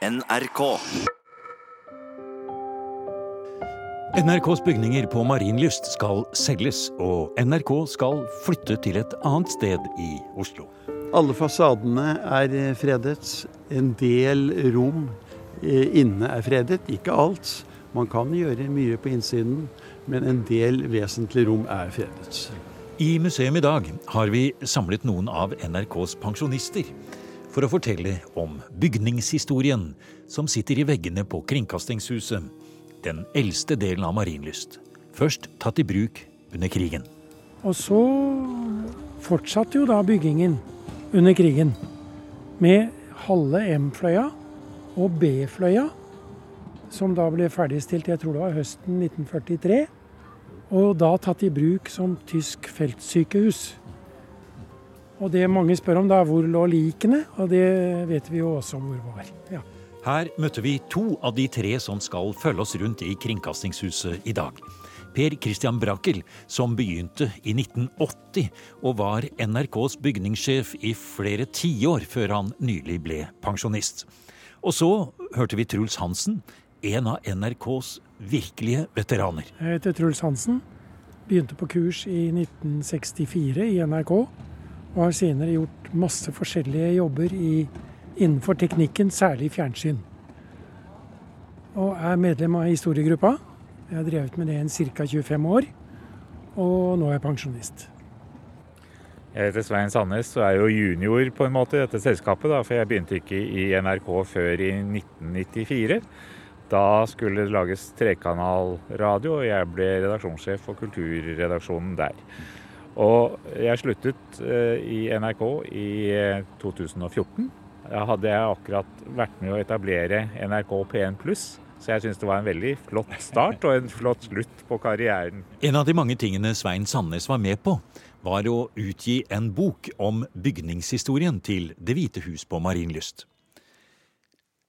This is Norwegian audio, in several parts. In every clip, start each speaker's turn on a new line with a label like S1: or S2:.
S1: NRK.
S2: NRKs bygninger på Marienlyst skal selges, og NRK skal flytte til et annet sted i Oslo.
S3: Alle fasadene er fredet. En del rom eh, inne er fredet, ikke alt. Man kan gjøre mye på innsiden, men en del vesentlige rom er fredet.
S2: I museum i dag har vi samlet noen av NRKs pensjonister for å fortelle om bygningshistorien som sitter i veggene på Kringkastingshuset, den eldste delen av Marienlyst. Først tatt i bruk under krigen.
S4: Og så fortsatte jo da byggingen under krigen med halve M-fløya og B-fløya, som da ble ferdigstilt jeg tror det var høsten 1943. Og da tatt i bruk som tysk feltsykehus. Og det mange spør om da, hvor lå likene? Og det vet vi jo også hvor var. Ja.
S2: Her møtte vi to av de tre som skal følge oss rundt i Kringkastingshuset i dag. Per Christian Brakel, som begynte i 1980 og var NRKs bygningssjef i flere tiår før han nylig ble pensjonist. Og så hørte vi Truls Hansen, en av NRKs virkelige veteraner.
S4: Jeg heter Truls Hansen. Begynte på kurs i 1964 i NRK. Og har senere gjort masse forskjellige jobber i, innenfor teknikken, særlig fjernsyn. Og er medlem av historiegruppa. Jeg har drevet med det i ca. 25 år. Og nå er jeg pensjonist.
S5: Jeg heter Svein Sandnes og er jo junior på en måte i dette selskapet. Da, for jeg begynte ikke i NRK før i 1994. Da skulle det lages trekanalradio, og jeg ble redaksjonssjef for kulturredaksjonen der. Og jeg sluttet eh, i NRK i 2014. Da hadde jeg akkurat vært med å etablere NRK P1 Pluss. Så jeg syns det var en veldig flott start og en flott slutt på karrieren.
S2: En av de mange tingene Svein Sandnes var med på, var å utgi en bok om bygningshistorien til Det hvite hus på Marienlyst.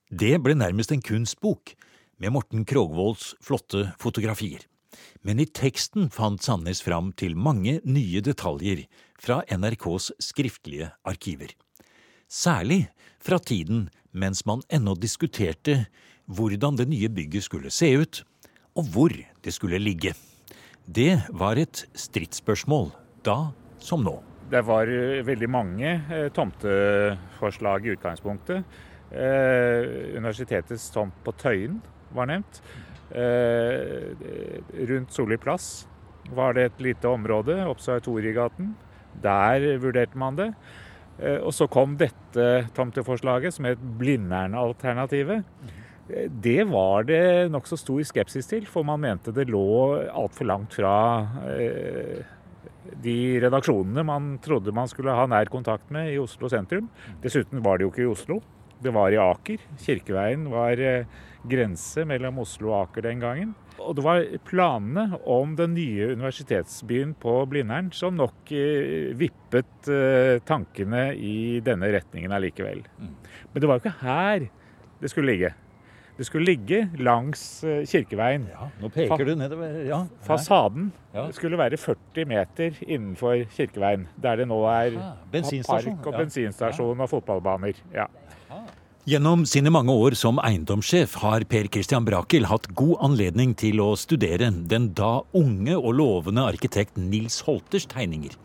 S2: Det ble nærmest en kunstbok, med Morten Krogvolds flotte fotografier. Men i teksten fant Sandnes fram til mange nye detaljer fra NRKs skriftlige arkiver. Særlig fra tiden mens man ennå diskuterte hvordan det nye bygget skulle se ut, og hvor det skulle ligge. Det var et stridsspørsmål da som nå.
S5: Det var veldig mange eh, tomteforslag i utgangspunktet. Eh, universitetets tomt på Tøyen var nevnt. Eh, rundt Solli plass var det et lite område, Observatoriegaten. Der vurderte man det. Eh, og så kom dette tomteforslaget, som het Blindern-alternativet. Det var det nokså stor skepsis til, for man mente det lå altfor langt fra eh, de redaksjonene man trodde man skulle ha nær kontakt med i Oslo sentrum. Dessuten var det jo ikke i Oslo. Det var i Aker. Kirkeveien var eh, grense mellom Oslo og Aker den gangen. Og det var planene om den nye universitetsbyen på Blindern som nok eh, vippet eh, tankene i denne retningen allikevel. Men det var jo ikke her det skulle ligge. Det skulle ligge langs eh, Kirkeveien.
S2: Ja, nå peker du nedover. Ja,
S5: Fasaden
S2: Ja.
S5: skulle være 40 meter innenfor Kirkeveien, der det nå er
S2: bensinstasjon,
S5: park og bensinstasjon og fotballbaner. Ja.
S2: Gjennom sine mange år som eiendomssjef har Per Christian Brakel hatt god anledning til å studere den da unge og lovende arkitekt Nils Holters tegninger.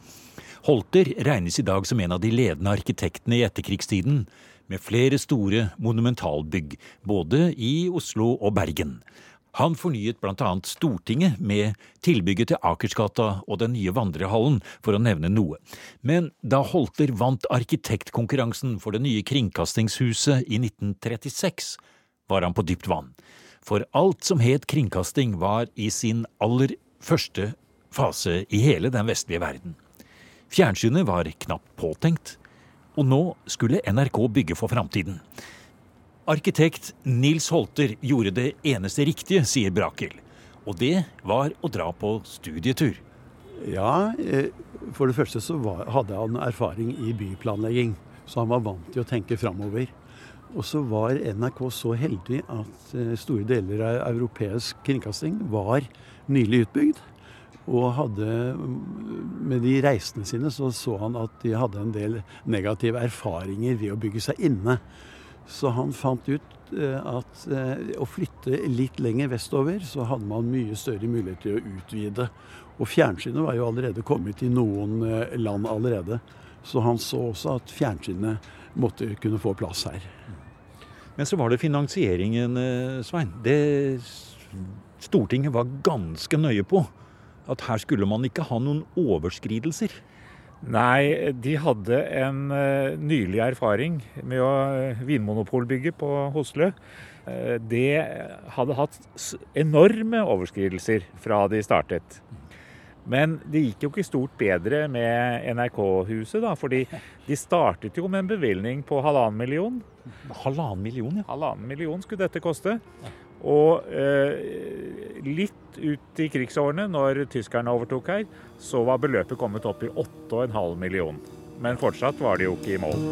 S2: Holter regnes i dag som en av de ledende arkitektene i etterkrigstiden, med flere store monumentalbygg, både i Oslo og Bergen. Han fornyet bl.a. Stortinget med tilbygget til Akersgata og den nye vandrehallen, for å nevne noe. Men da Holter vant arkitektkonkurransen for det nye Kringkastingshuset i 1936, var han på dypt vann. For alt som het kringkasting var i sin aller første fase i hele den vestlige verden. Fjernsynet var knapt påtenkt, og nå skulle NRK bygge for framtiden. Arkitekt Nils Holter gjorde det eneste riktige, sier Brakel. Og det var å dra på studietur.
S3: Ja, eh, for det første så hadde han erfaring i byplanlegging, så han var vant til å tenke framover. Og så var NRK så heldig at eh, store deler av europeisk kringkasting var nylig utbygd. Og hadde, med de reisene sine så så han at de hadde en del negative erfaringer ved å bygge seg inne. Så han fant ut eh, at eh, å flytte litt lenger vestover, så hadde man mye større mulighet til å utvide. Og fjernsynet var jo allerede kommet i noen eh, land allerede. Så han så også at fjernsynet måtte kunne få plass her.
S2: Men så var det finansieringen, Svein. Det Stortinget var ganske nøye på. At her skulle man ikke ha noen overskridelser.
S5: Nei, de hadde en uh, nylig erfaring med å uh, vinmonopolbygge på Hoslø. Uh, det hadde hatt enorme overskridelser fra de startet. Men det gikk jo ikke stort bedre med NRK-huset, da. Fordi de startet jo med en bevilgning på halvannen million.
S2: Halvannen million, ja.
S5: Halvannen million skulle dette koste. Og eh, litt ut i krigsårene, når tyskerne overtok her, så var beløpet kommet opp i 8,5 million. Men fortsatt var de jo ikke i mål.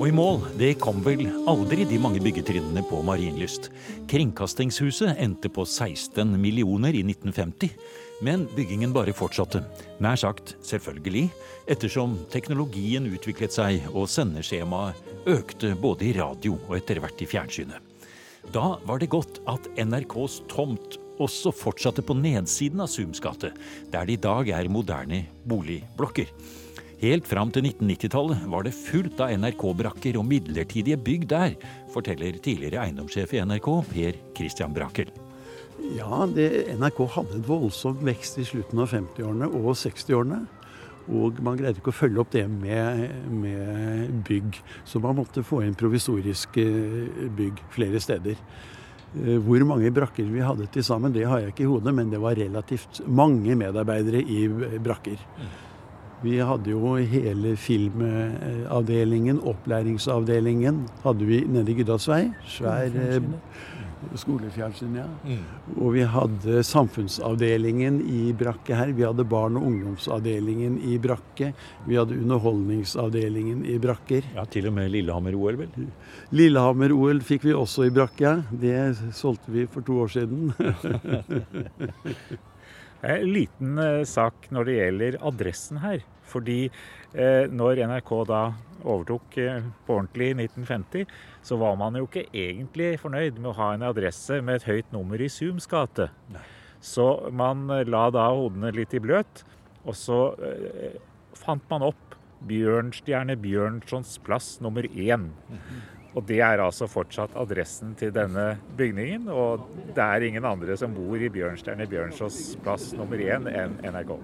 S2: Og i mål, det kom vel aldri de mange byggetrinnene på Marienlyst. Kringkastingshuset endte på 16 millioner i 1950. Men byggingen bare fortsatte. Nær sagt selvfølgelig, ettersom teknologien utviklet seg og sendeskjemaet økte både i radio og etter hvert i fjernsynet. Da var det godt at NRKs tomt også fortsatte på nedsiden av Sums gate, der det i dag er moderne boligblokker. Helt fram til 1990-tallet var det fullt av NRK-brakker og midlertidige bygg der, forteller tidligere eiendomssjef i NRK, Per Christian Brakel.
S3: Ja, det, NRK hadde en voldsom vekst i slutten av 50-årene og 60-årene. Og man greide ikke å følge opp det med, med, bygg. Så man måtte få inn provisoriske bygg flere steder. Eh, hvor mange brakker vi hadde til sammen, det har jeg ikke i hodet, men det var relativt mange medarbeidere i brakker. Vi hadde jo hele filmavdelingen, opplæringsavdelingen, hadde vi nede i Gyddalsvei. Svær Skolefjernsyn, ja. Mm. Og vi hadde samfunnsavdelingen i Brakke her. Vi hadde barn- og ungdomsavdelingen i Brakke. Vi hadde underholdningsavdelingen i Brakker.
S2: Ja, Til og med Lillehammer-OL, vel?
S3: Lillehammer-OL fikk vi også i Brakke. Det solgte vi for to år siden.
S5: En liten eh, sak når det gjelder adressen her. Fordi eh, når NRK da overtok eh, på ordentlig i 1950, så var man jo ikke egentlig fornøyd med å ha en adresse med et høyt nummer i Zooms gate. Så man eh, la da hodene litt i bløt, og så eh, fant man opp Bjørnstjerne Bjørnsons plass nummer én. Og det er altså fortsatt adressen til denne bygningen. Og det er ingen andre som bor i Bjørnstjerne Bjørnsås plass nummer én enn NRK.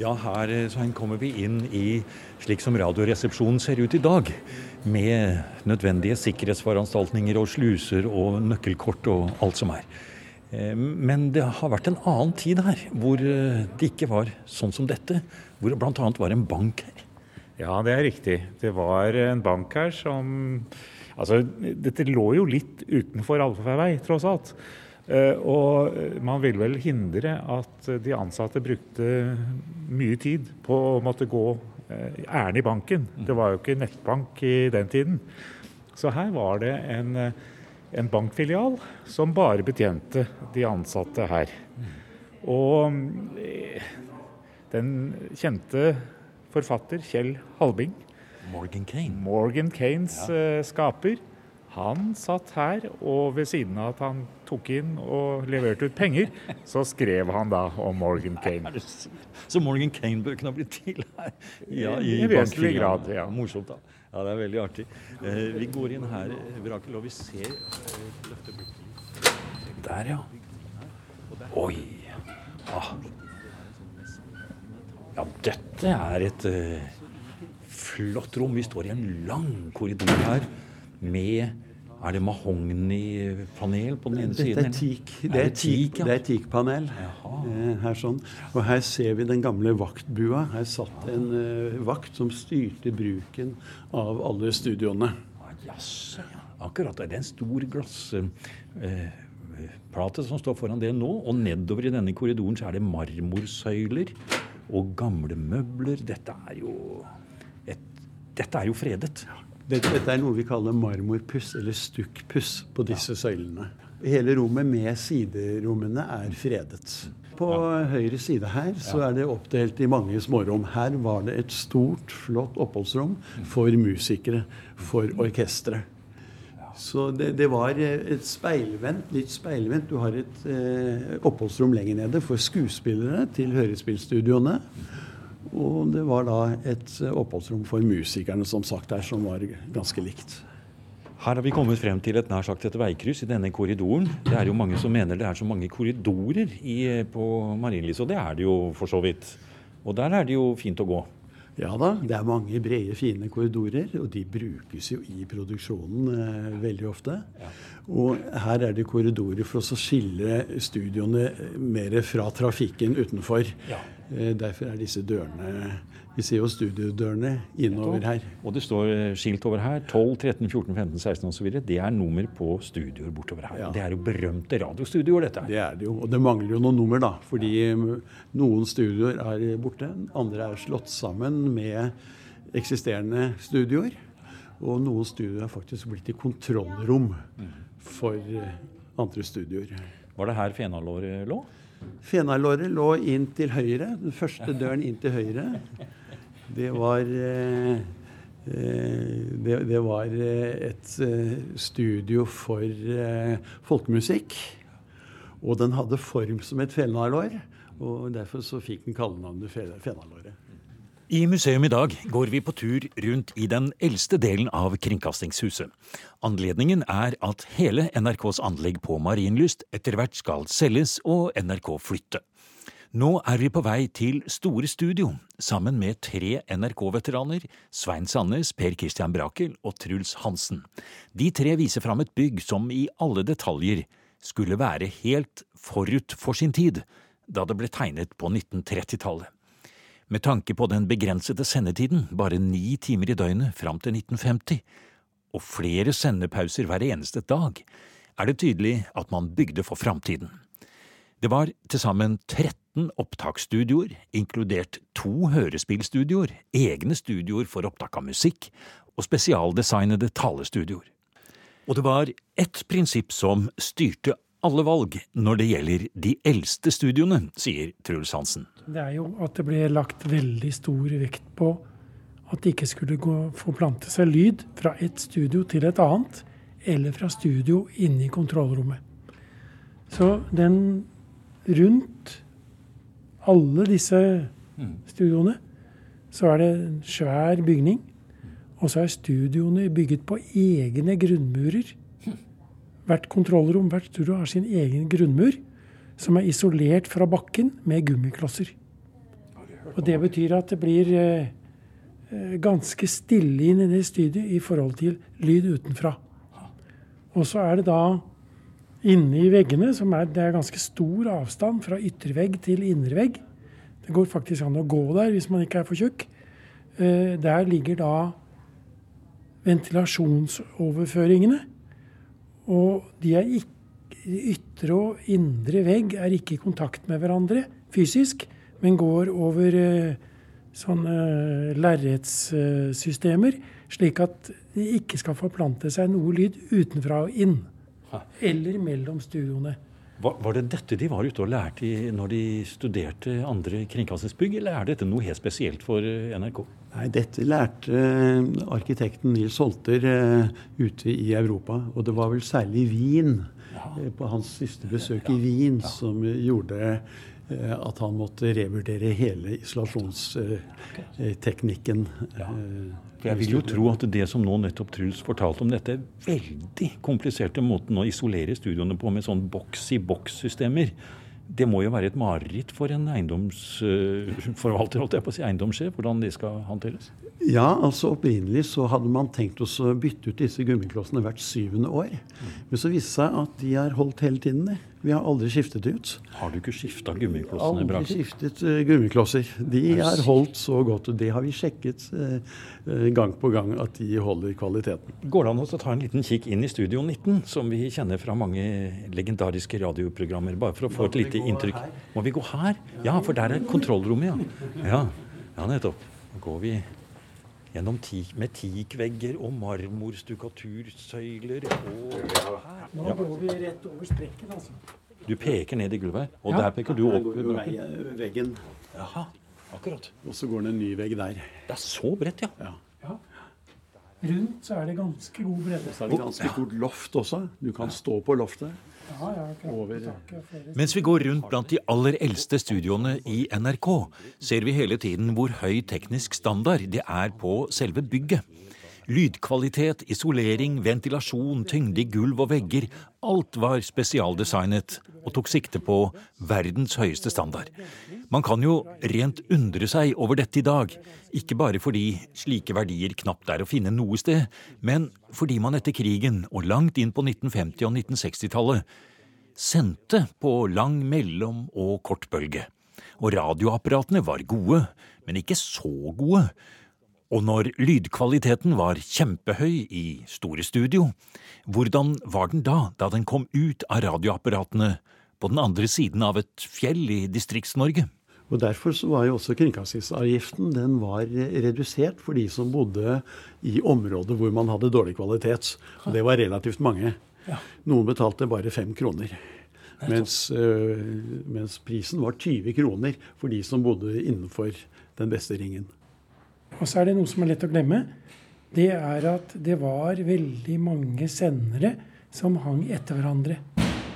S2: Ja, her eh, Svein, kommer vi inn i slik som Radioresepsjonen ser ut i dag. Med nødvendige sikkerhetsforanstaltninger og sluser og nøkkelkort og alt som er. Eh, men det har vært en annen tid her, hvor eh, det ikke var sånn som dette. Hvor det bl.a. var en bank her.
S5: Ja, det er riktig. Det var en bank her som Altså, dette lå jo litt utenfor allfarvei, tross alt. Eh, og man ville vel hindre at de ansatte brukte mye tid på å måtte gå eh, ærend i banken. Det var jo ikke nettbank i den tiden. Så her var det en, en bankfilial som bare betjente de ansatte her. Og eh, den kjente forfatter Kjell Halbing
S2: Morgan Kane.
S5: Morgan Kanes ja. skaper han satt her, og ved siden av at han tok inn og leverte ut penger, så skrev han da om Morgan Kane.
S2: Så Morgan Kane-bøkene har blitt til her?
S5: Ja, I, I vesentlig grad. ja.
S2: Morsomt, da. Ja, Det er veldig artig. Eh, vi går inn her, Brakel, og vi ser eh, Der, ja. Oi. Ah. Ja, dette er et uh, flott rom. Vi står i en lang korridor her med er det mahognipanel på den ene
S3: siden? Er teak. Det er, teak, ja. det er teakpanel. Eh, her sånn. Og her ser vi den gamle vaktbua. Her satt en uh, vakt som styrte bruken av alle studioene.
S2: Jaså, ja. Akkurat. Det er en stor glassplate uh, som står foran det nå. Og nedover i denne korridoren så er det marmorsøyler og gamle møbler. Dette er jo, et, dette er jo fredet. Dette,
S3: Dette, er noe vi kaller marmorpuss, eller stukkpuss, på disse søylene. Hele rommet med siderommene er fredet. På ja. høyre side her så er det oppdelt i mange smårom. Her var det et stort, flott oppholdsrom for musikere, for orkestre. Så det, det, var et speilvendt, litt speilvendt. Du har et eh, oppholdsrom lenger nede for skuespillere til hørespillstudioene. Og det var da et oppholdsrom for musikerne, som sagt der, som var ganske likt.
S2: Her har vi kommet frem til et nær sagt et veikryss i denne korridoren. Det er jo mange som mener det er så mange korridorer i, på Marienlyst, og det er det jo for så vidt. Og der er det jo fint å gå.
S3: Ja da, det er mange brede, fine korridorer, og de brukes jo i produksjonen eh, veldig ofte. Ja. Og her er det korridorer for å skille studioene mer fra trafikken utenfor. Ja. Eh, derfor er disse dørene vi ser jo studiodørene innover her.
S2: Og det står eh, skilt over her. 12, 13, 14, 15, 16 osv. Det er nummer på studioer bortover her. Ja. Det er jo berømte radiostudioer, dette.
S3: Det er det jo. Og det mangler jo noen nummer, da. Fordi eh, noen studioer er borte. Andre er slått sammen med eksisterende studioer. Og noen studioer har faktisk blitt til kontrollrom for eh, andre studioer.
S2: Var det her Fenalåret lå?
S3: Fenalåret lå inn til høyre. Den første døren inn til høyre. Det var eh, eh, det, det, var eh, et studio for folkemusikk. Og den hadde form som et fenalår, og derfor så fikk den kallenavnet fenalåret.
S2: I museum i dag går vi på tur rundt i den eldste delen av Kringkastingshuset. Anledningen er at hele NRKs anlegg på Marienlyst etter hvert skal selges og NRK flytte. Nå er vi på vei til Store Studio, sammen med tre NRK-veteraner, Svein Sandnes, Per Christian Brakel og Truls Hansen. De tre viser fram et bygg som i alle detaljer skulle være helt forut for sin tid, da det ble tegnet på 1930-tallet. Med tanke på den begrensede sendetiden, bare ni timer i døgnet fram til 1950, og flere sendepauser hver eneste dag, er det tydelig at man bygde for framtiden. Det var til sammen 13 opptaksstudioer, inkludert to hørespillstudioer, egne studioer for opptak av musikk og spesialdesignede talestudioer. Og det var ett prinsipp som styrte alle valg når det gjelder de eldste studioene, sier Truls Hansen.
S4: Det er jo at det ble lagt veldig stor vekt på at det ikke skulle gå, forplante seg lyd fra et studio til et annet, eller fra studio inne i kontrollrommet. Så den rundt alle disse studioene så er det en svær bygning. Og så er studioene bygget på egne grunnmurer. Hvert kontrollrom, hvert studio har sin egen grunnmur, som er isolert fra bakken med gummiklosser. Og det betyr at det blir eh, eh ganske stille inn i det studiet i forhold til lyd utenfra. Og så er det da Inne i veggene som er, det er ganske stor avstand fra yttervegg til innervegg. Det går faktisk an å gå der hvis man ikke er for tjukk. Eh, der ligger da ventilasjonsoverføringene. Og de er ikke, ytre og indre vegg er ikke i kontakt med hverandre fysisk, men går over eh, sånne lerretssystemer, slik at det ikke skal forplante seg noe lyd utenfra og inn. Eller mellom studioene.
S2: Var, var, det dette de var ute og lærte når de studerte andre kringkastingsbygg, eller er dette noe helt spesielt for eh, NRK?
S3: Nei, Dette lærte eh, arkitekten Nils Holter uh, ute i Europa. Og det var vel særlig Wien, ja. på hans siste besøk ja, ja, i Wien, som gjorde at han måtte revurdere hele isolasjonsteknikken.
S2: Ja. Jeg vil jo tro at det som nå nettopp Truls fortalte om dette veldig kompliserte måten å isolere studioene på med sånn boks-i-boks-systemer, det må jo være et mareritt for en eiendomsforvalter, holdt jeg på å si, eiendomssjef, hvordan det skal håndteres?
S3: Ja, altså opprinnelig så hadde man tenkt oss å bytte ut disse gummiklossene hvert syvende år. Men så viste det seg at de har holdt hele tiden. det. Vi har aldri skiftet ut.
S2: Har du ikke skifta gummiklossene?
S3: Aldri skiftet uh, gummiklosser. De har holdt så godt. og Det har vi sjekket uh, gang på gang at de holder kvaliteten.
S2: Går det an å ta en liten kikk inn i Studio 19, som vi kjenner fra mange legendariske radioprogrammer? Bare for å få et lite inntrykk. Må vi gå her? Ja, for der er kontrollrommet, ja. Ja, ja nettopp. Da går vi gjennom teak, med teakvegger og marmorstukatursøyler og
S4: Nå går vi rett over sprekken, altså.
S2: Du peker ned i gulvet og
S4: Ja.
S2: der peker du opp.
S3: går jo vei, veggen,
S2: Jaha, akkurat.
S3: og så går det en ny vegg der.
S2: Det er så bredt, ja.
S3: Ja.
S4: Ja. Rundt så er det ganske god bredde.
S3: Så er det ganske stort loft også. Du kan stå på loftet.
S4: Ja, ja, klart.
S3: Over-
S2: Mens vi går rundt blant de aller eldste studioene i NRK, ser vi hele tiden hvor høy teknisk standard det er på selve bygget. Lydkvalitet, isolering, ventilasjon, tyngde i gulv og vegger. Alt var spesialdesignet og tok sikte på verdens høyeste standard. Man kan jo rent undre seg over dette i dag, ikke bare fordi slike verdier knapt er å finne noe sted, men fordi man etter krigen og langt inn på 1950- og 1960-tallet sendte på lang, mellom og kortbølge. Og radioapparatene var gode, men ikke så gode. Og når lydkvaliteten var kjempehøy i store studio, hvordan var den da, da den kom ut av radioapparatene på den andre siden av et fjell i Distrikts-Norge?
S3: Og Derfor så var jo også kringkastingsavgiften den var redusert for de som bodde i områder hvor man hadde dårlig kvalitet. Og det var relativt mange. Noen betalte bare fem kroner. Mens, øh, mens prisen var 20 kroner for de som bodde innenfor den beste ringen.
S4: Og så er det noe som er lett å glemme. Det er at det var veldig mange sendere som hang etter hverandre.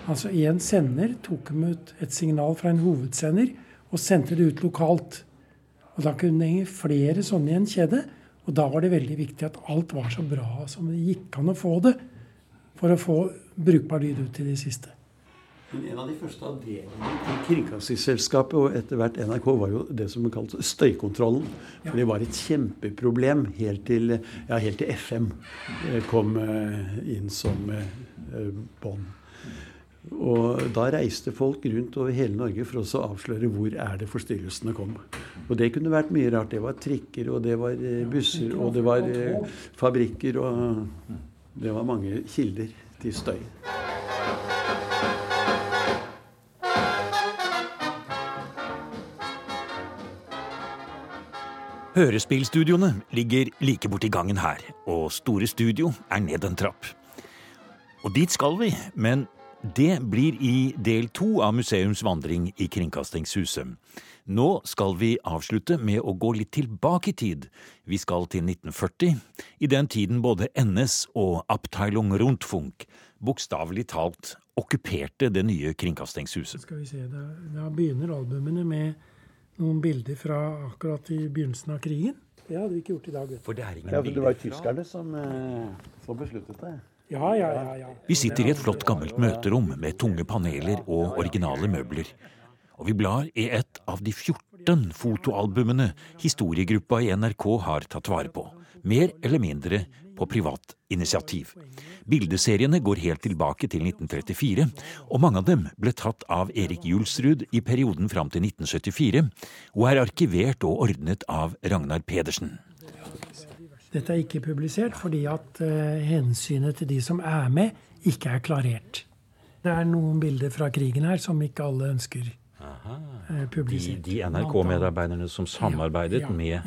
S4: Altså én sender tok ut et signal fra en hovedsender og sendte det ut lokalt. Og da kunne det henge flere sånne i en kjede. Og da var det veldig viktig at alt var så bra som det gikk an å få det. For å få brukbar lyd ut til de siste.
S3: Men en av de første avdelingene i Kringkastingsselskapet og etter hvert NRK var jo det som ble kalt støykontrollen. For det var et kjempeproblem helt til, ja, helt til FM eh, kom eh, inn som eh, bånd. Og da reiste folk rundt over hele Norge for å avsløre hvor er det forstyrrelsene kom. Og det kunne vært mye rart. Det var trikker, og det var busser, og det var fabrikker, og det var mange kilder til støy.
S2: Hørespillstudioene ligger like borti gangen her, og Store Studio er ned en trapp. Og dit skal vi, men det blir i del to av museums vandring i Kringkastingshuset. Nå skal vi avslutte med å gå litt tilbake i tid. Vi skal til 1940, i den tiden både NS og Abteilung Rundfunk bokstavelig talt okkuperte det nye Kringkastingshuset.
S4: Skal vi se, da, da begynner albumene med noen bilder fra akkurat i begynnelsen av krigen. Det hadde vi ikke gjort i dag. vet du.
S2: For det er ingen
S3: Ja, for det var jo tyskerne som, eh, som besluttet det.
S4: Ja, ja, ja. ja.
S2: Vi sitter i et flott gammelt møterom med tunge paneler og originale møbler. Og vi blar i et av de 14 fotoalbumene historiegruppa i NRK har tatt vare på. Mer eller mindre på privat initiativ. Bildeseriene går helt tilbake til 1934, og mange av dem ble tatt av Erik Julsrud i perioden fram til 1974, og er arkivert og ordnet av Ragnar Pedersen.
S4: Dette er ikke publisert fordi at uh, hensynet til de som er med, ikke er klarert. Det er noen bilder fra krigen her som ikke alle ønsker eh, publisert.
S2: de NRK-medarbeiderne som samarbeidet
S4: Ja, ja,
S2: med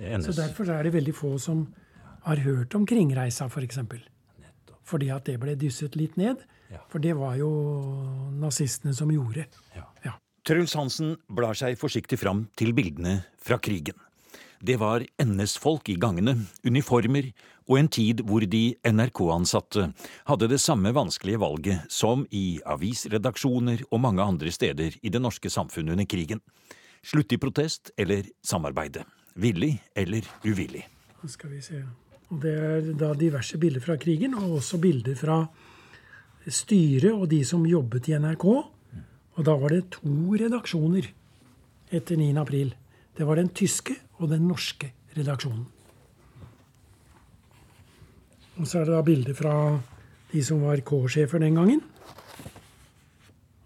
S4: NS.
S2: eh,
S4: Så derfor er det veldig få som har hørt om Kringreisa, f.eks. Fordi at det ble dysset litt ned.
S2: Ja.
S4: For det var jo nazistene som gjorde.
S2: Ja.
S4: Ja.
S2: Truls Hansen blar seg forsiktig fram til bildene fra krigen. Det var NS-folk i gangene, uniformer og en tid hvor de NRK-ansatte hadde det samme vanskelige valget som i avisredaksjoner og mange andre steder i det norske samfunnet under krigen. Slutte i protest eller samarbeide. Villig eller uvillig.
S4: Nå skal vi se. Og det er da diverse bilder fra krigen, og også bilder fra styret og de som jobbet i NRK. Og da var det to redaksjoner etter 9. april. Det var den tyske og den norske redaksjonen. Og så er det da bilder fra de som var K-sjefer den gangen.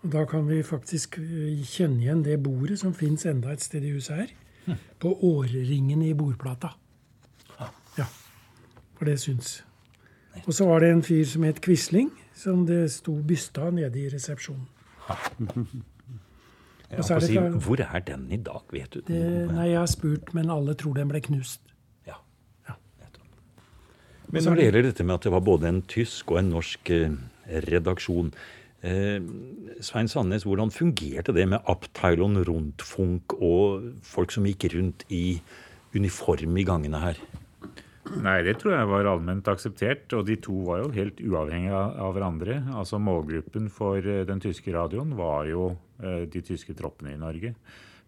S4: Og da kan vi faktisk eh, kjenne igjen det bordet som fins enda et sted i huset her. På årringen i bordplata. For det syns. Og så var det en fyr som het Quisling, som det sto byste av nede i resepsjonen. Er det
S2: si, hvor er den i dag, vet du?
S4: Det, nei, jeg har spurt, men alle tror den ble knust.
S2: Ja.
S4: Ja.
S2: Men når det gjelder dette med at det var både en tysk og en norsk eh, redaksjon, Eh, Svein Sandnes, hvordan fungerte det med Abteilon Rundfunk og folk som gikk rundt i uniform i gangene her?
S5: Nei, det tror jeg var allment akseptert. Og de to var jo helt uavhengige av hverandre. Altså Målgruppen for eh, den tyske radioen var jo eh, de tyske troppene i Norge.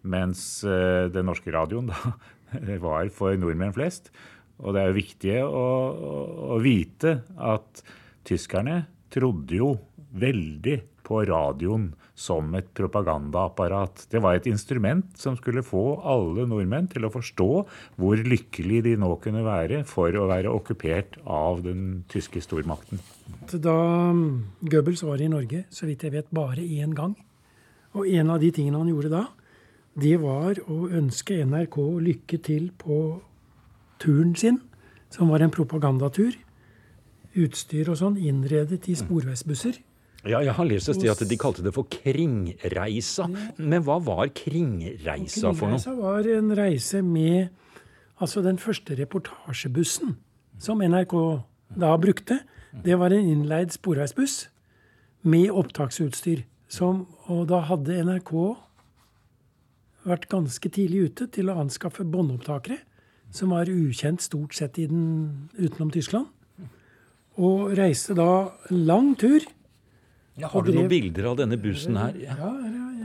S5: Mens eh, den norske radioen da var for nordmenn flest. Og det er jo viktig å, å vite at tyskerne trodde jo veldig på radioen som et propagandaapparat. Det var et instrument som skulle få alle nordmenn til å forstå hvor lykkelig de nå kunne være for å være okkupert av den tyske stormakten.
S4: Da um, Goebbels var i Norge, så vidt jeg vet, bare én gang. Og en av de tingene han gjorde da, det var å ønske NRK lykke til på turen sin, som var en propagandatur. Utstyr og sånn innredet i sporveisbusser.
S2: Ja, jeg har lest et sted at de kalte det for Kringreisa. Men hva var Kringreisa for noe?
S4: Kringreisa var en reise med altså den første reportasjebussen som NRK da brukte. Det var en innleid sporveisbuss med opptaksutstyr. Som, og da hadde NRK vært ganske tidlig ute til å anskaffe båndopptakere, som var ukjent stort sett i den, utenom Tyskland. Og reiste da lang tur.
S2: Ja, har du noen bilder av denne bussen her?
S4: Ja, ja,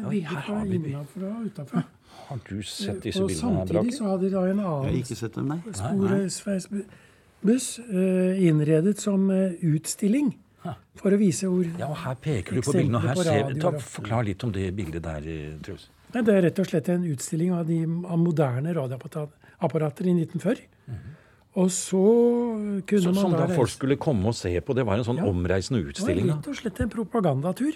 S2: ja
S4: bilder
S2: her har vi-
S4: innenfra og utenfra.
S2: Har du sett disse
S4: Og
S2: bildene her,
S4: samtidig så hadde de da en annen sporveisbuss eh, innredet som eh, utstilling. For å vise hvor
S2: Ja, og her peker du på bildene. og her
S4: på
S2: ser, ta. Forklar litt om det bildet der, eh, Truls.
S4: Nei, Det er rett og slett en utstilling av, de, av moderne radioapparater i 1940. Og så kunne
S2: Så,
S4: man
S2: som
S4: da
S2: da folk skulle komme og se på. Det var en sånn
S4: Ja.
S2: omreisende
S4: Det var
S2: utstilling.
S4: rett og slett en propagandatur.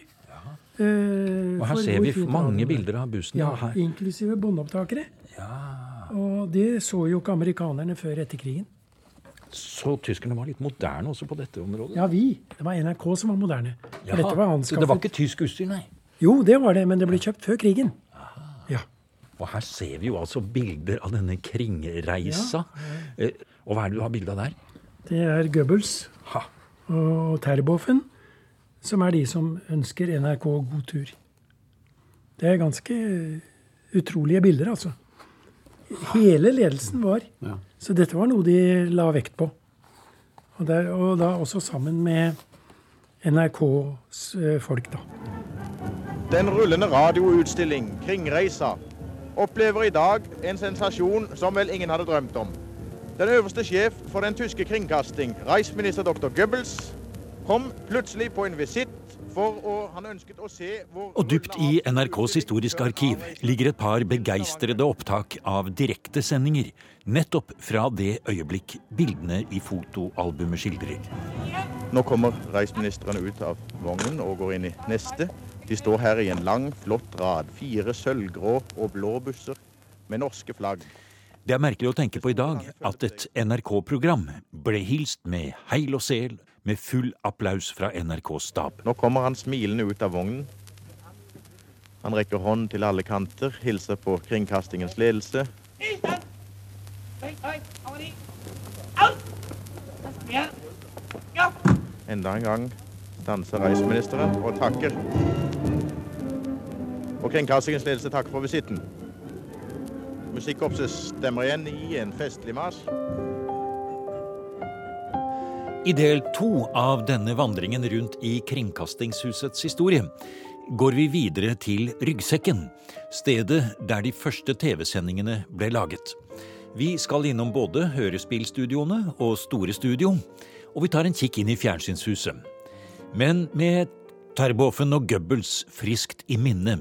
S4: Eh,
S2: Og her ser vi mange
S4: er.
S2: bilder av bussen.
S4: Ja,
S2: her.
S4: inklusive båndopptakere. Og det så jo ikke amerikanerne før etter krigen.
S2: Så tyskerne var litt moderne også på dette området.
S4: Ja, vi. Det var NRK som var moderne.
S2: Ja.
S4: Dette var
S2: så det var ikke tysk utstyr, nei.
S4: Jo, det var det, men det ble kjøpt før krigen. Ja.
S2: Og her ser vi jo altså bilder av denne kringreisa. Eh, Og hva er det du har bilde av der?
S4: Det er Goebbels
S2: Ha.
S4: og Terboven som er de som ønsker NRK god tur. Det er ganske utrolige bilder, altså. Hele ledelsen var.
S3: Ja.
S4: Så dette var noe de la vekt på. Og, der, og da også sammen med NRKs eh, folk, da.
S1: Den rullende radioutstilling Kringreisa opplever i dag en sensasjon som vel ingen hadde drømt om. Den øverste sjef for den tyske kringkasting, reisminister dr. Goebbels, kom plutselig på en visitt for å Han ønsket å se hvor
S2: Og dypt i NRKs historiske arkiv ligger et par begeistrede opptak av direktesendinger nettopp fra det øyeblikk bildene i fotoalbumet skildrer.
S1: Nå kommer reisministeren ut av vognen og går inn i neste. De står her i en lang, flott rad. Fire sølvgrå og blå busser med norske flagg.
S2: Det er merkelig å tenke på i dag at et NRK-program ble hilst med heil og sel, med full applaus fra NRKs stab.
S1: Nå kommer han smilende ut av vognen. Han rekker hånd til alle kanter, hilser på kringkastingens ledelse. Enda en gang stanser reiseministeren og takker. Og kringkastingens ledelse takker for visitten. Musikkorpset stemmer igjen i en festlig marsj.
S2: I del to av denne vandringen rundt i Kringkastingshusets historie går vi videre til Ryggsekken, stedet der de første TV-sendingene ble laget. Vi skal innom både hørespillstudioene og Store Studio, og vi tar en kikk inn i fjernsynshuset. Men med Terboven og Goebbels friskt i minne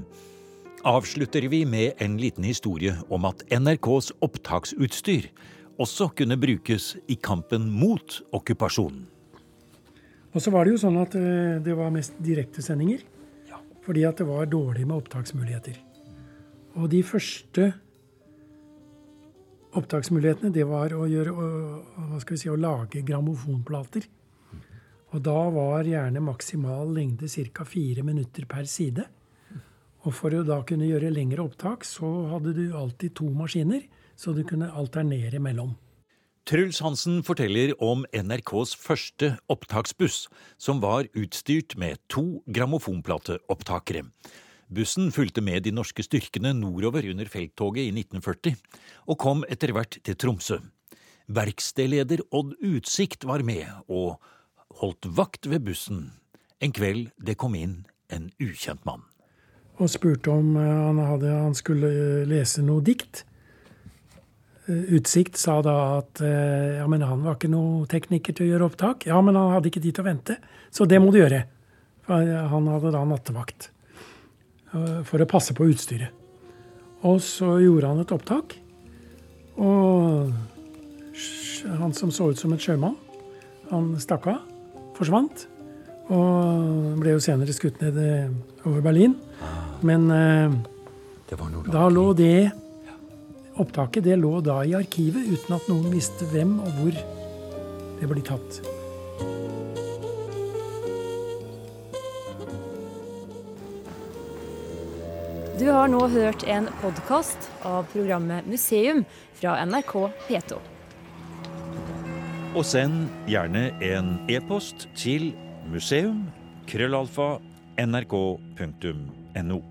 S2: avslutter vi med en liten historie om at NRKs opptaksutstyr også kunne brukes i kampen mot okkupasjonen.
S4: Og så var det jo sånn at eh, det var mest direktesendinger.
S2: Ja.
S4: Fordi at det var dårlig med opptaksmuligheter. Og de første opptaksmulighetene, det var å gjøre å- si, å lage grammofonplater. Og da var gjerne maksimal lengde ca. fire minutter per side. Og for å da kunne gjøre lengre opptak, så hadde du alltid to maskiner, så du kunne alternere mellom.
S2: Truls Hansen forteller om NRKs første opptaksbuss, som var utstyrt med to grammofonplateopptakere. Bussen fulgte med de norske styrkene nordover under felttoget i 1940, og kom etter hvert til Tromsø. Verkstedleder Odd Utsikt var med og holdt vakt ved bussen en kveld det kom inn en ukjent mann.
S4: Og spurte om eh, han, hadde, han skulle lese noe dikt. Eh, Utsikt sa da at eh, ja, men han var ikke noe tekniker til å gjøre opptak. Ja, men han hadde ikke tid til å vente, så det må du gjøre. Han hadde da nattevakt for å passe på utstyret. Og så gjorde han et opptak. Og han som så ut som et sjømann, han stakk av, forsvant. Og ble jo senere skutt ned over Berlin. Men da lå det Opptaket det lå da i arkivet uten at noen visste hvem og hvor det ble tatt.
S6: Du har nå hørt en podkast av programmet Museum fra NRK P2.
S2: Og send gjerne en e-post til museum krøllalfa nrk.no.